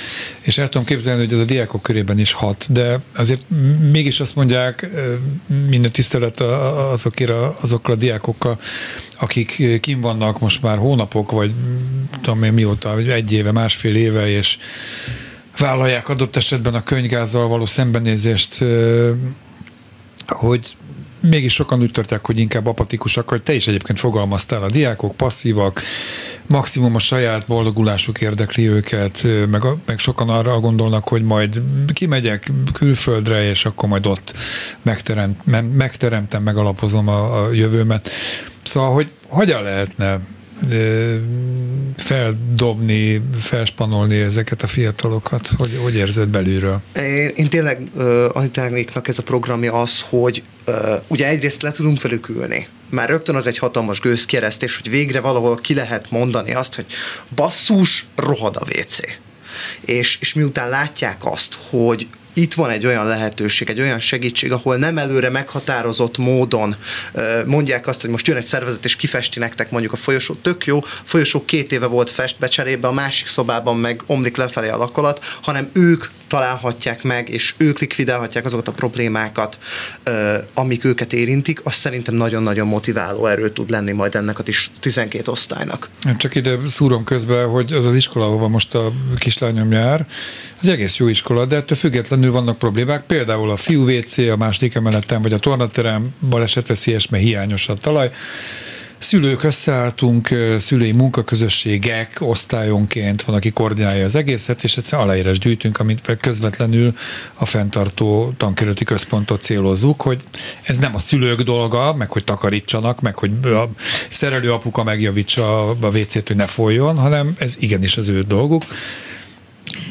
és el tudom képzelni, hogy ez a diákok körében is hat, de azért mégis azt mondják, minden tisztelet a- azokért a, azokkal a diákokkal, akik kim vannak most már hónapok, vagy tudom én mióta, egy éve, másfél éve, és vállalják adott esetben a könyvgázzal való szembenézést, hogy mégis sokan úgy tartják, hogy inkább apatikusak, hogy te is egyébként fogalmaztál, a diákok passzívak, maximum a saját boldogulásuk érdekli őket, meg, meg sokan arra gondolnak, hogy majd kimegyek külföldre, és akkor majd ott megteremt, me- megteremtem, megalapozom a, a jövőmet. Szóval, hogy hogyan lehetne feldobni, felspanolni ezeket a fiatalokat? Hogy, hogy érzed belülről? Én, én tényleg uh, ez a programja az, hogy ugye egyrészt le tudunk velük ülni, már rögtön az egy hatalmas gőzkeresztés, hogy végre valahol ki lehet mondani azt, hogy basszus, rohad a WC. És, és miután látják azt, hogy itt van egy olyan lehetőség, egy olyan segítség, ahol nem előre meghatározott módon mondják azt, hogy most jön egy szervezet és kifesti nektek mondjuk a folyosó, tök jó, folyosó két éve volt festve cserébe, a másik szobában meg omlik lefelé a lakolat, hanem ők találhatják meg, és ők likvidálhatják azokat a problémákat, amik őket érintik, az szerintem nagyon-nagyon motiváló erő tud lenni majd ennek a tis- 12 osztálynak. Csak ide szúrom közben, hogy az az iskola, ahova most a kislányom jár, az egész jó iskola, de ettől függetlenül vannak problémák, például a fiú WC, a második emeleten, vagy a tornaterem balesetveszélyes, mert hiányos a talaj. Szülők összeálltunk, szülői munkaközösségek osztályonként van, aki koordinálja az egészet, és egyszerűen aláírás gyűjtünk, amit közvetlenül a fenntartó tankerületi központot célozzuk, hogy ez nem a szülők dolga, meg hogy takarítsanak, meg hogy a szerelő apuka megjavítsa a WC-t, hogy ne folyjon, hanem ez igenis az ő dolguk.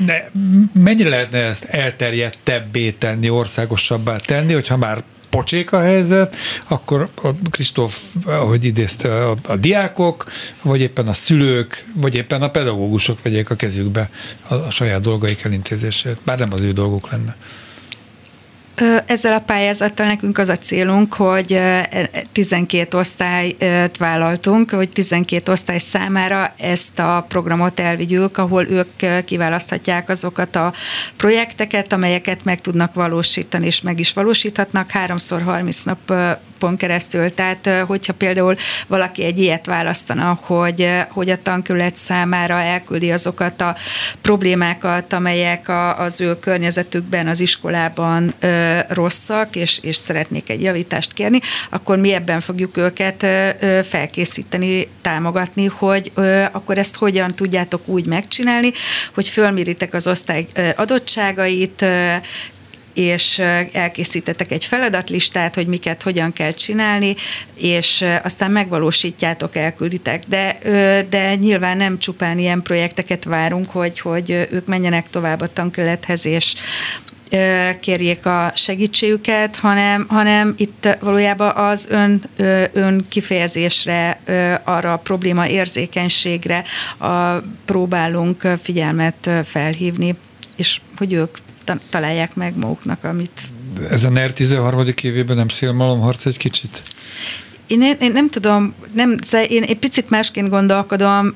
De mennyire lehetne ezt elterjedtebbé tenni, országosabbá tenni, hogyha már pocsék a helyzet, akkor a Kristóf, ahogy idézte, a, a diákok, vagy éppen a szülők, vagy éppen a pedagógusok vegyék a kezükbe a, a saját dolgaik elintézését, bár nem az ő dolguk lenne. Ezzel a pályázattal nekünk az a célunk, hogy ö, 12 osztályt vállaltunk, hogy 12 osztály számára ezt a programot elvigyük, ahol ők kiválaszthatják azokat a projekteket, amelyeket meg tudnak valósítani, és meg is valósíthatnak. Háromszor 30 nap workshopon keresztül. Tehát, hogyha például valaki egy ilyet választana, hogy, hogy a tankerület számára elküldi azokat a problémákat, amelyek a, az ő környezetükben, az iskolában ö, rosszak, és, és szeretnék egy javítást kérni, akkor mi ebben fogjuk őket ö, felkészíteni, támogatni, hogy ö, akkor ezt hogyan tudjátok úgy megcsinálni, hogy fölméritek az osztály ö, adottságait, ö, és elkészítetek egy feladatlistát, hogy miket hogyan kell csinálni, és aztán megvalósítjátok, elkülditek. De, de nyilván nem csupán ilyen projekteket várunk, hogy, hogy ők menjenek tovább a tankerülethez, és kérjék a segítségüket, hanem, hanem itt valójában az ön, ön kifejezésre, arra a probléma érzékenységre a, próbálunk figyelmet felhívni, és hogy ők találják meg maguknak, amit Ez a NER 13. évében nem szélmalomharc egy kicsit? én, én, én nem tudom, nem, én egy picit másként gondolkodom,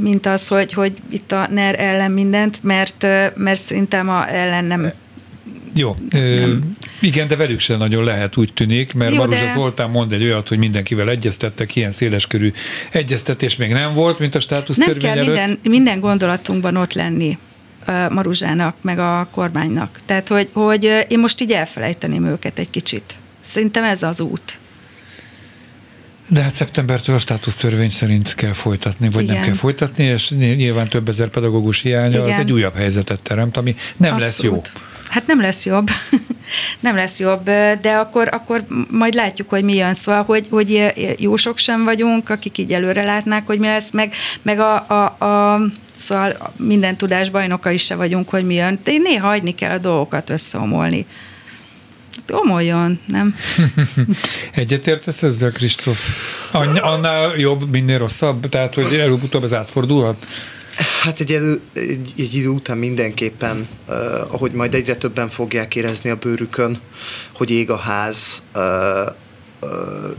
mint az, hogy, hogy itt a NER ellen mindent, mert, mert szerintem a ellen nem Jó, ö, igen, de velük sem nagyon lehet, úgy tűnik, mert Jó, Maruzsa de- Zoltán mond egy olyat, hogy mindenkivel egyeztettek, ilyen széleskörű egyeztetés még nem volt, mint a státusz Nem kell előtt. minden, minden gondolatunkban ott lenni Maruzsának, meg a kormánynak. Tehát, hogy, hogy én most így elfelejteném őket egy kicsit. Szerintem ez az út. De hát szeptembertől a státusz törvény szerint kell folytatni, vagy Igen. nem kell folytatni, és ny- nyilván több ezer pedagógus hiánya, az Igen. egy újabb helyzetet teremt, ami nem lesz jó. Abszolút. Hát nem lesz jobb. nem lesz jobb, de akkor, akkor majd látjuk, hogy mi jön. Szóval, hogy, hogy jósok sem vagyunk, akik így előre látnák, hogy mi lesz, meg, meg a, a, a Szóval minden tudás bajnoka is se vagyunk, hogy mi jön. De néha hagyni kell a dolgokat összeomolni. Hát Omoljon, nem? Egyetértesz ezzel, Kristóf? Anny- Annál jobb, minél rosszabb? Tehát, hogy előbb-utóbb ez átfordulhat? Hát egy, elő, egy, egy idő után mindenképpen, uh, ahogy majd egyre többen fogják érezni a bőrükön, hogy ég a ház, uh,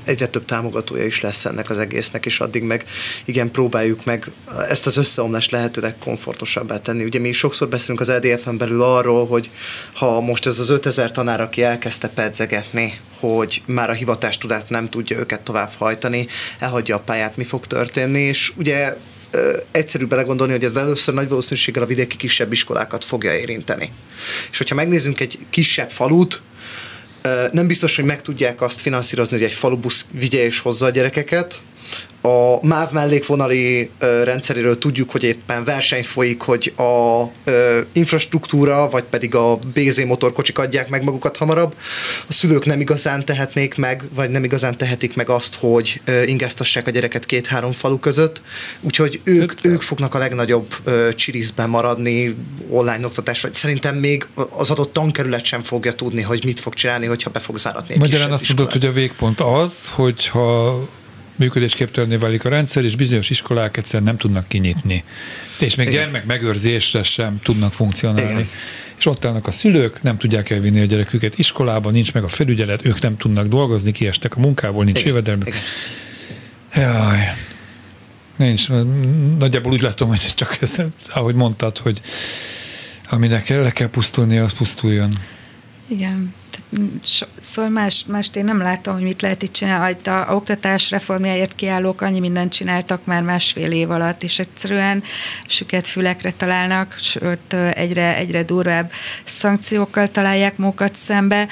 egyre több támogatója is lesz ennek az egésznek, és addig meg igen, próbáljuk meg ezt az összeomlást lehetőleg komfortosabbá tenni. Ugye mi sokszor beszélünk az LDF-en belül arról, hogy ha most ez az 5000 tanár, aki elkezdte pedzegetni, hogy már a hivatástudát nem tudja őket tovább hajtani, elhagyja a pályát, mi fog történni, és ugye egyszerű belegondolni, hogy ez először nagy valószínűséggel a vidéki kisebb iskolákat fogja érinteni. És hogyha megnézzünk egy kisebb falut, nem biztos, hogy meg tudják azt finanszírozni, hogy egy falubusz vigye és hozza a gyerekeket. A MÁV mellékvonali ö, rendszeréről tudjuk, hogy éppen verseny folyik, hogy a ö, infrastruktúra, vagy pedig a BZ motorkocsik adják meg magukat hamarabb. A szülők nem igazán tehetnék meg, vagy nem igazán tehetik meg azt, hogy ö, ingáztassák a gyereket két-három falu között. Úgyhogy ők, ők fognak a legnagyobb ö, csiriszben maradni online oktatás, vagy szerintem még az adott tankerület sem fogja tudni, hogy mit fog csinálni, hogyha be fog záratni Magyarán azt mondod, iskolát. hogy a végpont az, hogyha működésképtelenné válik a rendszer, és bizonyos iskolák egyszerűen nem tudnak kinyitni. És még Igen. gyermek megőrzésre sem tudnak funkcionálni. Igen. És ott állnak a szülők, nem tudják elvinni a gyereküket iskolába, nincs meg a felügyelet, ők nem tudnak dolgozni, kiestek a munkából, nincs Igen. jövedelmük. Igen. Jaj. Nincs, nagyjából úgy látom, hogy csak ez, ahogy mondtad, hogy aminek le kell pusztulni, az pusztuljon. Igen. Szóval más, mást én nem látom, hogy mit lehet itt csinálni. A, a oktatás reformjáért kiállók annyi mindent csináltak már másfél év alatt, és egyszerűen süket fülekre találnak, sőt egyre, egyre durvább szankciókkal találják magukat szembe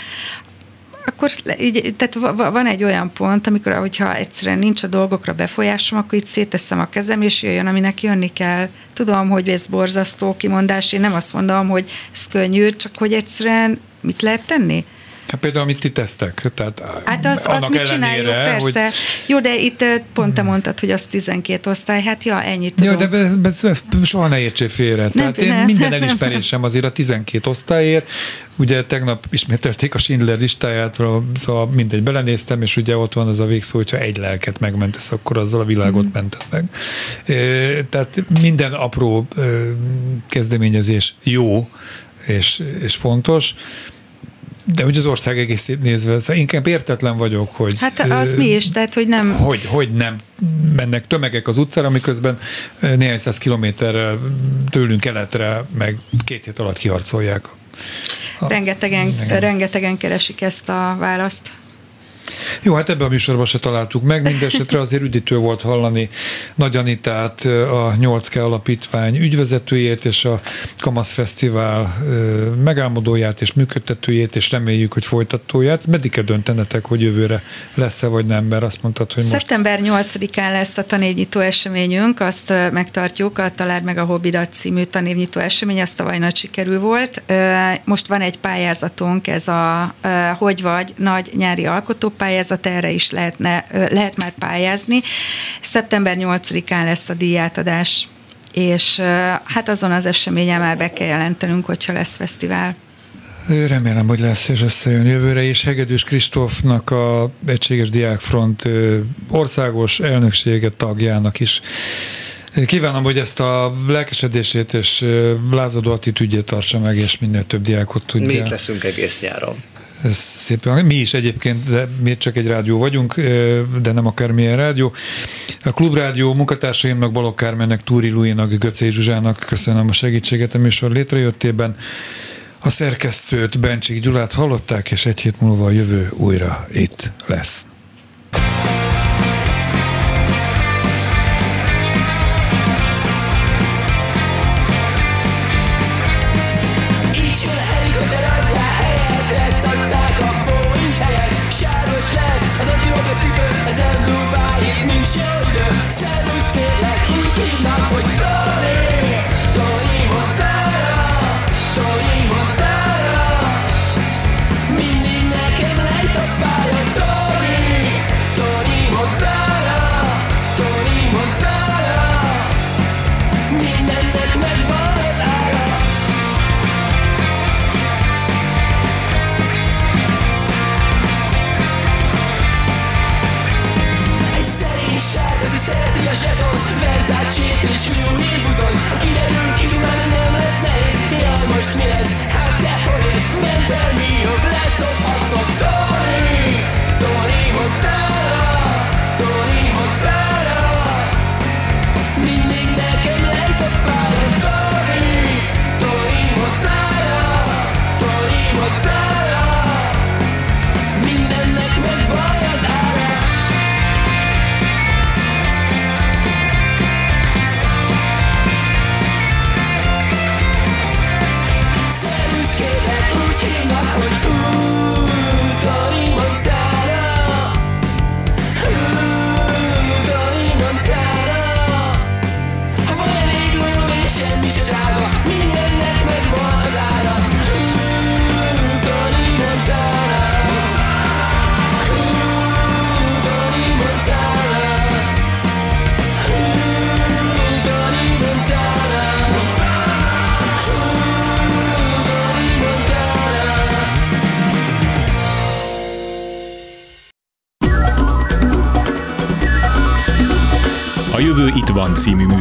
akkor így, tehát va- va- van egy olyan pont, amikor, hogyha egyszerűen nincs a dolgokra befolyásom, akkor itt széteszem a kezem, és jöjjön, aminek jönni kell. Tudom, hogy ez borzasztó kimondás, én nem azt mondom, hogy ez könnyű, csak hogy egyszerűen mit lehet tenni? Hát például, amit ti tesztek. Tehát Hát az, az mit csináljuk, persze. Hogy, Jó, de itt pont te mondtad, hogy az 12 osztály, hát ja, ennyit Ja, tudunk. de be, be, ezt soha ne értsél félre. Tehát én nem. minden elismerésem azért a 12 osztályért. Ugye tegnap ismételték a Schindler listáját, szóval mindegy, belenéztem, és ugye ott van az a végszó, hogyha egy lelket megmentesz, akkor azzal a világot Mhm. mented meg. Tehát minden apró kezdeményezés jó és, és fontos, de hogy az ország egészét nézve, szóval inkább értetlen vagyok, hogy... Hát az ö, mi is, tehát hogy nem... hogy, hogy nem mennek tömegek az utcára, miközben néhány száz kilométerrel tőlünk keletre meg két hét alatt kiharcolják. Rengetegen, Igen. rengetegen keresik ezt a választ. Jó, hát ebben a műsorban se találtuk meg, mindesetre azért üdítő volt hallani Nagy Anitát, a 8K alapítvány ügyvezetőjét és a Kamasz Fesztivál megálmodóját és működtetőjét, és reméljük, hogy folytatóját. Meddig döntenetek, hogy jövőre lesz-e vagy nem, mert azt mondtad, hogy most... Szeptember 8-án lesz a tanévnyitó eseményünk, azt megtartjuk, a Találd meg a Hobbidat című tanévnyitó esemény, azt tavaly nagy sikerű volt. Most van egy pályázatunk, ez a Hogy vagy nagy nyári alkotópályázat, erre is lehetne, lehet már pályázni. Szeptember 8-án lesz a díjátadás, és hát azon az eseményen már be kell jelentenünk, hogyha lesz fesztivál. Remélem, hogy lesz és összejön jövőre, és Hegedűs Kristófnak a Egységes Diákfront országos elnöksége tagjának is Kívánom, hogy ezt a lelkesedését és lázadó attitűdjét tartsa meg, és minél több diákot tudja. Mi itt leszünk egész nyáron. Szépen, mi is egyébként, de mi csak egy rádió vagyunk, de nem akármilyen rádió. A Klubrádió munkatársaimnak, Balogh Kármennek, Túri Luinak, Göcé Zsuzsának köszönöm a segítséget a műsor létrejöttében. A szerkesztőt, Bencsik Gyulát hallották, és egy hét múlva a jövő újra itt lesz.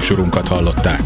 Műsorunkat hallották.